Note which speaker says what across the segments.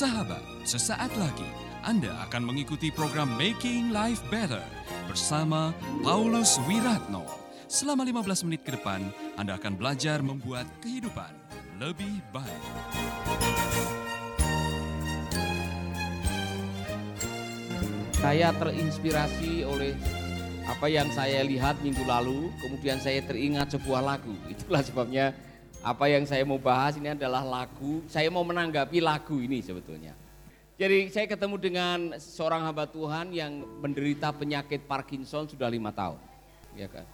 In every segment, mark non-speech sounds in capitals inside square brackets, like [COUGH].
Speaker 1: Sahabat, sesaat lagi Anda akan mengikuti program Making Life Better bersama Paulus Wiratno. Selama 15 menit ke depan, Anda akan belajar membuat kehidupan lebih baik.
Speaker 2: Saya terinspirasi oleh apa yang saya lihat minggu lalu, kemudian saya teringat sebuah lagu. Itulah sebabnya apa yang saya mau bahas ini adalah lagu, saya mau menanggapi lagu ini sebetulnya. Jadi saya ketemu dengan seorang hamba Tuhan yang menderita penyakit Parkinson sudah lima tahun. Ya kan?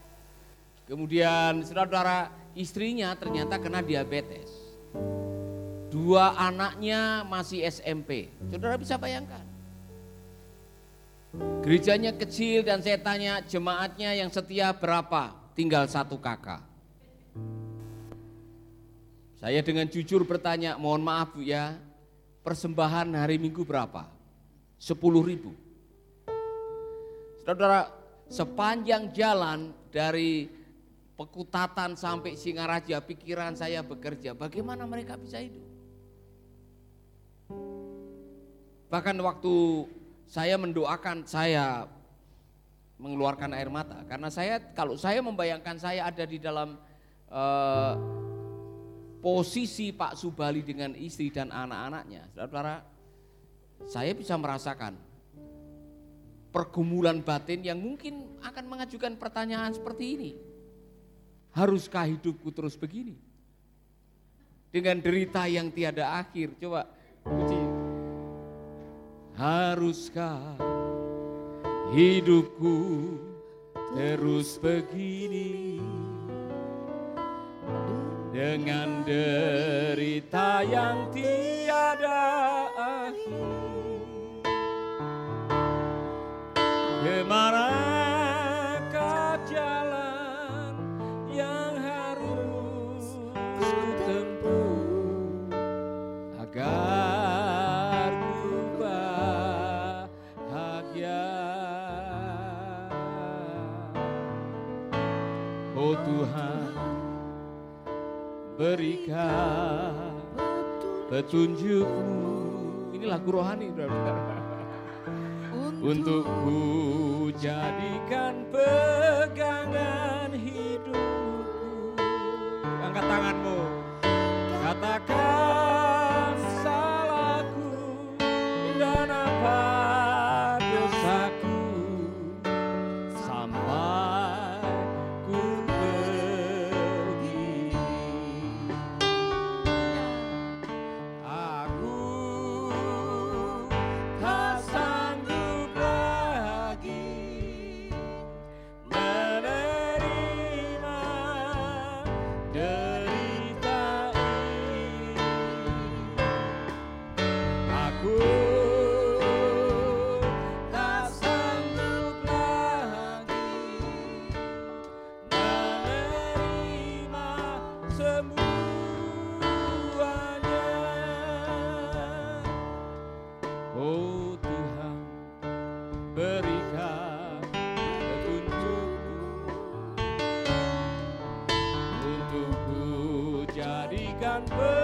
Speaker 2: Kemudian saudara-saudara istrinya ternyata kena diabetes. Dua anaknya masih SMP. Saudara bisa bayangkan. Gerejanya kecil dan saya tanya jemaatnya yang setia berapa? Tinggal satu kakak. Saya dengan jujur bertanya, mohon maaf Bu ya, persembahan hari Minggu berapa? Sepuluh ribu. Saudara, sepanjang jalan dari Pekutatan sampai Singaraja, pikiran saya bekerja, bagaimana mereka bisa hidup? Bahkan waktu saya mendoakan saya mengeluarkan air mata karena saya kalau saya membayangkan saya ada di dalam uh, posisi Pak Subali dengan istri dan anak-anaknya, saudara, saya bisa merasakan pergumulan batin yang mungkin akan mengajukan pertanyaan seperti ini. Haruskah hidupku terus begini? Dengan derita yang tiada akhir. Coba puji. Haruskah hidupku terus begini? Dengan derita yang tiada petunjukmu. Ini lagu rohani, saudara untuk ku jadikan pegangan hidupku. Angkat tanganmu, katakan jadikan pegangan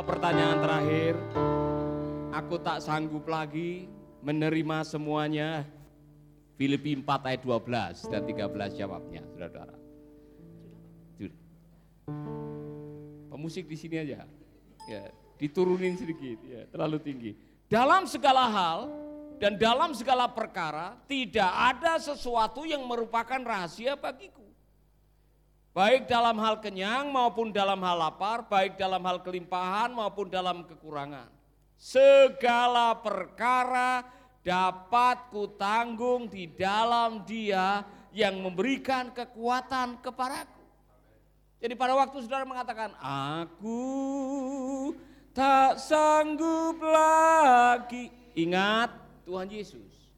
Speaker 2: Pertanyaan terakhir, aku tak sanggup lagi menerima semuanya. Filipi 4 ayat 12 dan 13 jawabnya, saudara-saudara. Pemusik di sini aja. Ya, diturunin sedikit, ya, terlalu tinggi. Dalam segala hal dan dalam segala perkara tidak ada sesuatu yang merupakan rahasia bagiku. Baik dalam hal kenyang maupun dalam hal lapar, baik dalam hal kelimpahan maupun dalam kekurangan. Segala perkara dapat kutanggung di dalam dia yang memberikan kekuatan kepadaku. Jadi pada waktu saudara mengatakan, aku tak sanggup lagi. Ingat Tuhan Yesus.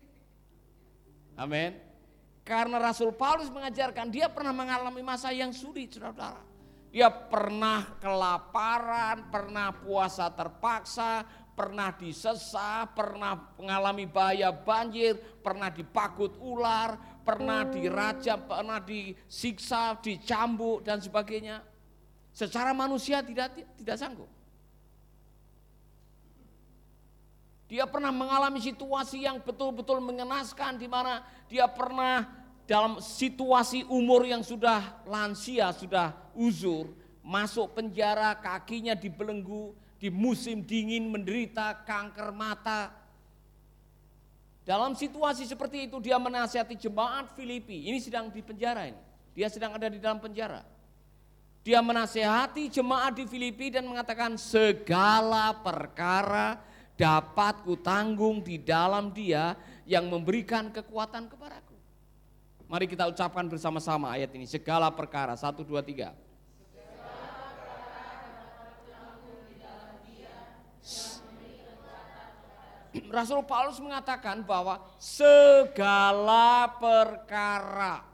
Speaker 2: Amin. Karena Rasul Paulus mengajarkan dia pernah mengalami masa yang sulit saudara-saudara. Dia pernah kelaparan, pernah puasa terpaksa, pernah disesah, pernah mengalami bahaya banjir, pernah dipakut ular, pernah dirajam, pernah disiksa, dicambuk dan sebagainya. Secara manusia tidak tidak sanggup. Dia pernah mengalami situasi yang betul-betul mengenaskan di mana dia pernah dalam situasi umur yang sudah lansia, sudah uzur, masuk penjara, kakinya dibelenggu, di musim dingin menderita kanker mata. Dalam situasi seperti itu dia menasihati jemaat Filipi. Ini sedang di penjara ini. Dia sedang ada di dalam penjara. Dia menasehati jemaat di Filipi dan mengatakan segala perkara dapat kutanggung di dalam dia yang memberikan kekuatan kepadaku. Mari kita ucapkan bersama-sama ayat ini. Segala perkara, satu, dua, tiga. Rasul Paulus mengatakan bahwa segala perkara.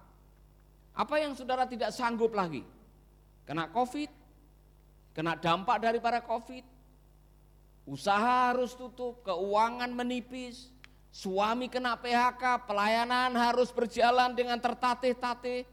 Speaker 2: Apa yang saudara tidak sanggup lagi? Kena covid, kena dampak daripada covid, Usaha harus tutup, keuangan menipis, suami kena PHK, pelayanan harus berjalan dengan tertatih-tatih.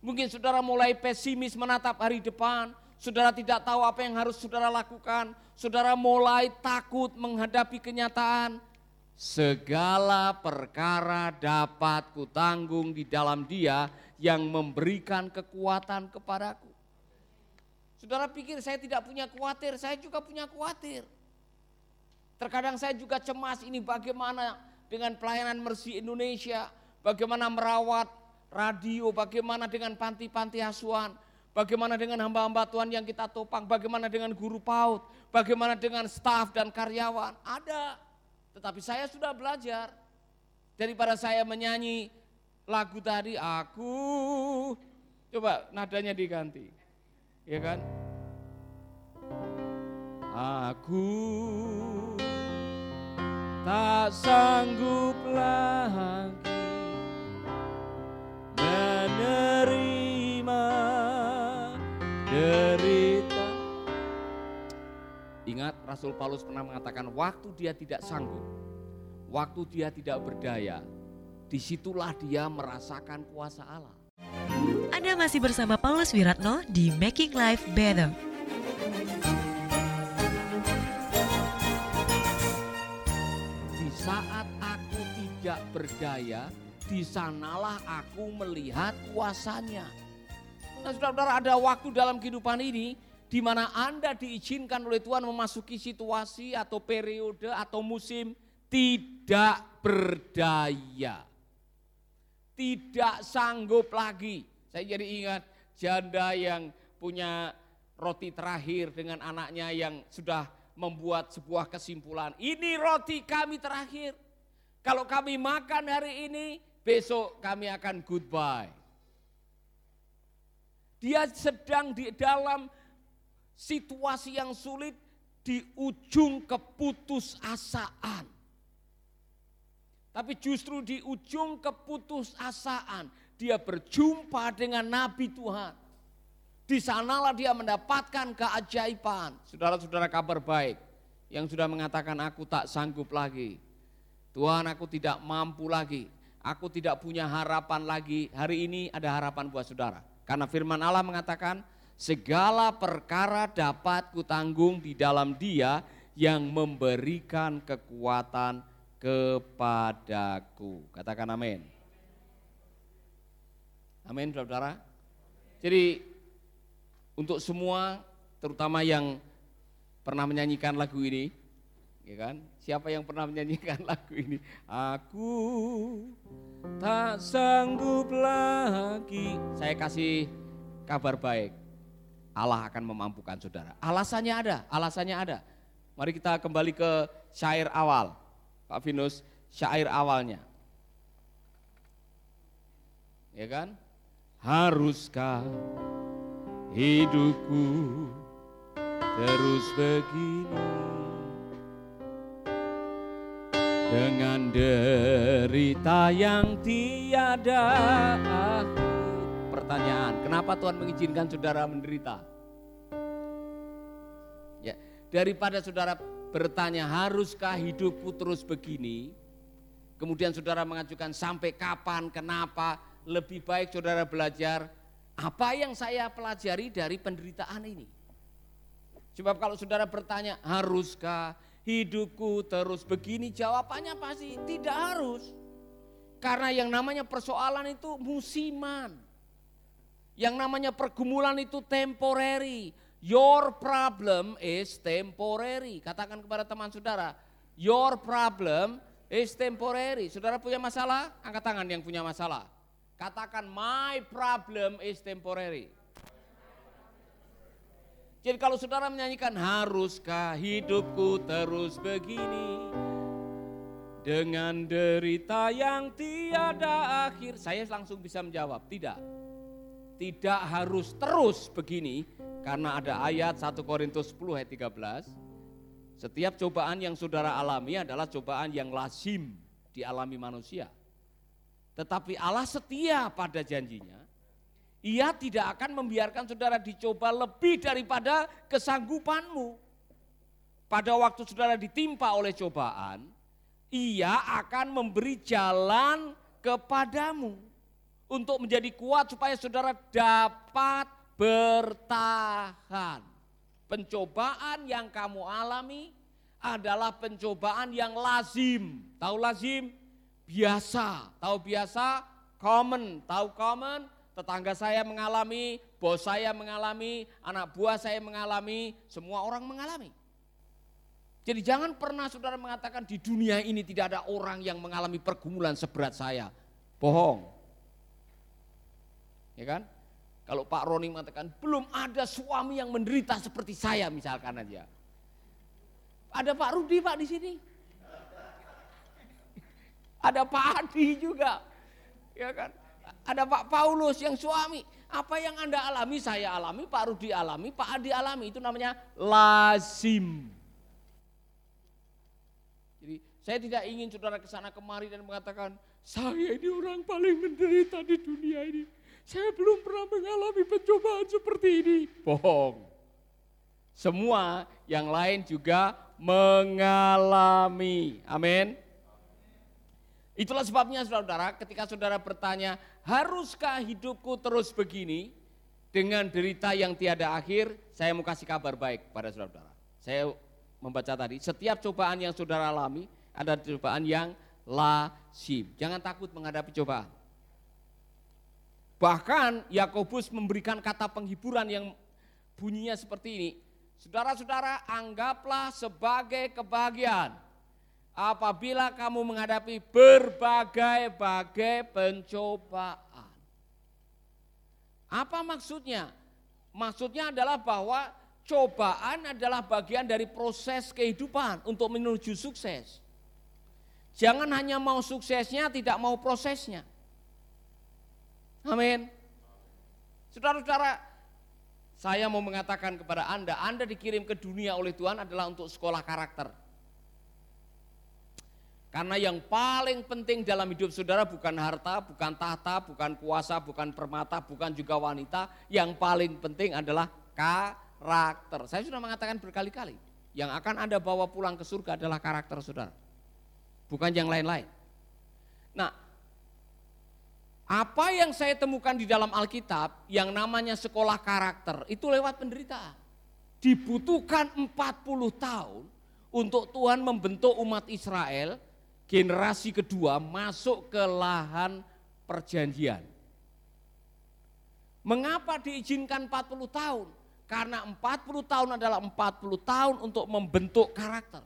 Speaker 2: Mungkin saudara mulai pesimis menatap hari depan, saudara tidak tahu apa yang harus saudara lakukan, saudara mulai takut menghadapi kenyataan. Segala perkara dapat kutanggung di dalam dia yang memberikan kekuatan kepadaku. Saudara pikir saya tidak punya khawatir, saya juga punya khawatir. Terkadang saya juga cemas ini bagaimana dengan pelayanan Mercy Indonesia, bagaimana merawat radio, bagaimana dengan panti-panti asuhan, bagaimana dengan hamba-hamba Tuhan yang kita topang, bagaimana dengan guru PAUD, bagaimana dengan staf dan karyawan. Ada, tetapi saya sudah belajar. Daripada saya menyanyi lagu tadi, aku, coba nadanya diganti. Ya kan? Aku tak sanggup lagi menerima derita. Ingat Rasul Paulus pernah mengatakan waktu dia tidak sanggup, waktu dia tidak berdaya, di situlah dia merasakan kuasa Allah.
Speaker 3: Anda masih bersama Paulus Wiratno di Making Life Better.
Speaker 2: Tidak berdaya, di sanalah aku melihat kuasanya. Nah saudara-saudara ada waktu dalam kehidupan ini di mana Anda diizinkan oleh Tuhan memasuki situasi atau periode atau musim tidak berdaya. Tidak sanggup lagi. Saya jadi ingat janda yang punya roti terakhir dengan anaknya yang sudah membuat sebuah kesimpulan. Ini roti kami terakhir. Kalau kami makan hari ini, besok kami akan goodbye. Dia sedang di dalam situasi yang sulit di ujung keputusasaan. Tapi justru di ujung keputusasaan dia berjumpa dengan Nabi Tuhan. Di sanalah dia mendapatkan keajaiban. Saudara-saudara kabar baik yang sudah mengatakan aku tak sanggup lagi Tuhan aku tidak mampu lagi, aku tidak punya harapan lagi. Hari ini ada harapan buat saudara. Karena firman Allah mengatakan, segala perkara dapat kutanggung di dalam dia yang memberikan kekuatan kepadaku. Katakan amin. Amin saudara. Jadi untuk semua terutama yang pernah menyanyikan lagu ini, ya kan? Siapa yang pernah menyanyikan [LAUGHS] lagu ini? Aku tak sanggup lagi. Saya kasih kabar baik. Allah akan memampukan saudara. Alasannya ada, alasannya ada. Mari kita kembali ke syair awal. Pak Vinus, syair awalnya. Ya kan? Haruskah hidupku terus begini dengan derita yang tiada akhir. Pertanyaan, kenapa Tuhan mengizinkan saudara menderita? Ya, daripada saudara bertanya, haruskah hidupku terus begini? Kemudian saudara mengajukan sampai kapan, kenapa? Lebih baik saudara belajar apa yang saya pelajari dari penderitaan ini. Sebab kalau saudara bertanya, haruskah hidupku terus begini? Jawabannya pasti tidak harus. Karena yang namanya persoalan itu musiman. Yang namanya pergumulan itu temporary. Your problem is temporary. Katakan kepada teman saudara, your problem is temporary. Saudara punya masalah? Angkat tangan yang punya masalah. Katakan my problem is temporary. Jadi kalau saudara menyanyikan haruskah hidupku terus begini dengan derita yang tiada akhir. Saya langsung bisa menjawab, tidak. Tidak harus terus begini karena ada ayat 1 Korintus 10 ayat 13. Setiap cobaan yang saudara alami adalah cobaan yang lazim dialami manusia. Tetapi Allah setia pada janjinya ia tidak akan membiarkan saudara dicoba lebih daripada kesanggupanmu. Pada waktu saudara ditimpa oleh cobaan, ia akan memberi jalan kepadamu untuk menjadi kuat supaya saudara dapat bertahan. Pencobaan yang kamu alami adalah pencobaan yang lazim. Tahu lazim? Biasa. Tahu biasa? Common. Tahu common? Tetangga saya mengalami, bos saya mengalami, anak buah saya mengalami, semua orang mengalami. Jadi jangan pernah saudara mengatakan di dunia ini tidak ada orang yang mengalami pergumulan seberat saya. Bohong. Ya kan? Kalau Pak Roni mengatakan belum ada suami yang menderita seperti saya misalkan aja. Ada Pak Rudi Pak di sini. Ada Pak Adi juga. Ya kan? Ada Pak Paulus yang suami. Apa yang Anda alami, saya alami, Pak Rudi alami, Pak Adi alami. Itu namanya lazim. Jadi saya tidak ingin saudara ke sana kemari dan mengatakan, saya ini orang paling menderita di dunia ini. Saya belum pernah mengalami pencobaan seperti ini. Bohong. Semua yang lain juga mengalami. Amin. Itulah sebabnya saudara-saudara ketika saudara bertanya, haruskah hidupku terus begini dengan derita yang tiada akhir? Saya mau kasih kabar baik pada saudara-saudara. Saya membaca tadi, setiap cobaan yang saudara alami ada cobaan yang lazim. Jangan takut menghadapi cobaan. Bahkan Yakobus memberikan kata penghiburan yang bunyinya seperti ini. Saudara-saudara, anggaplah sebagai kebahagiaan apabila kamu menghadapi berbagai-bagai pencobaan. Apa maksudnya? Maksudnya adalah bahwa cobaan adalah bagian dari proses kehidupan untuk menuju sukses. Jangan hanya mau suksesnya, tidak mau prosesnya. Amin. Saudara-saudara, saya mau mengatakan kepada Anda, Anda dikirim ke dunia oleh Tuhan adalah untuk sekolah karakter. Karena yang paling penting dalam hidup saudara bukan harta, bukan tahta, bukan kuasa, bukan permata, bukan juga wanita. Yang paling penting adalah karakter. Saya sudah mengatakan berkali-kali, yang akan Anda bawa pulang ke surga adalah karakter saudara. Bukan yang lain-lain. Nah, apa yang saya temukan di dalam Alkitab yang namanya sekolah karakter itu lewat penderitaan. Dibutuhkan 40 tahun untuk Tuhan membentuk umat Israel generasi kedua masuk ke lahan perjanjian. Mengapa diizinkan 40 tahun? Karena 40 tahun adalah 40 tahun untuk membentuk karakter.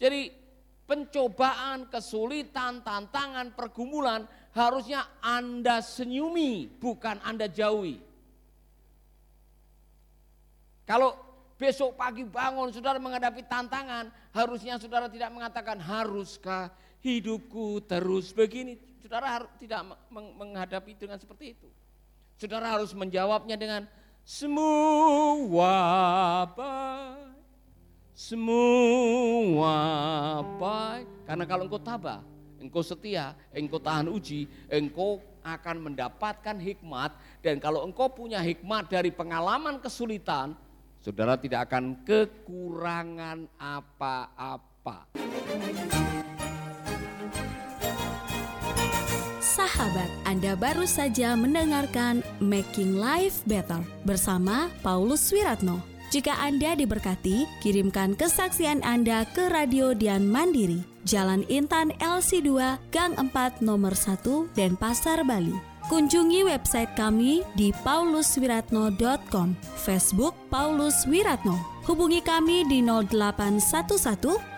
Speaker 2: Jadi pencobaan, kesulitan, tantangan, pergumulan harusnya Anda senyumi, bukan Anda jauhi. Kalau besok pagi bangun saudara menghadapi tantangan, harusnya saudara tidak mengatakan haruskah hidupku terus begini. Saudara tidak menghadapi dengan seperti itu. Saudara harus menjawabnya dengan semua baik. Semua baik. Karena kalau engkau tabah, engkau setia, engkau tahan uji, engkau akan mendapatkan hikmat. Dan kalau engkau punya hikmat dari pengalaman kesulitan, saudara tidak akan kekurangan apa-apa.
Speaker 4: Sahabat, Anda baru saja mendengarkan Making Life Better bersama Paulus Wiratno. Jika Anda diberkati, kirimkan kesaksian Anda ke Radio Dian Mandiri, Jalan Intan LC2, Gang 4, Nomor 1, Denpasar, Bali. Kunjungi website kami di pauluswiratno.com, Facebook Paulus Wiratno. Hubungi kami di 0811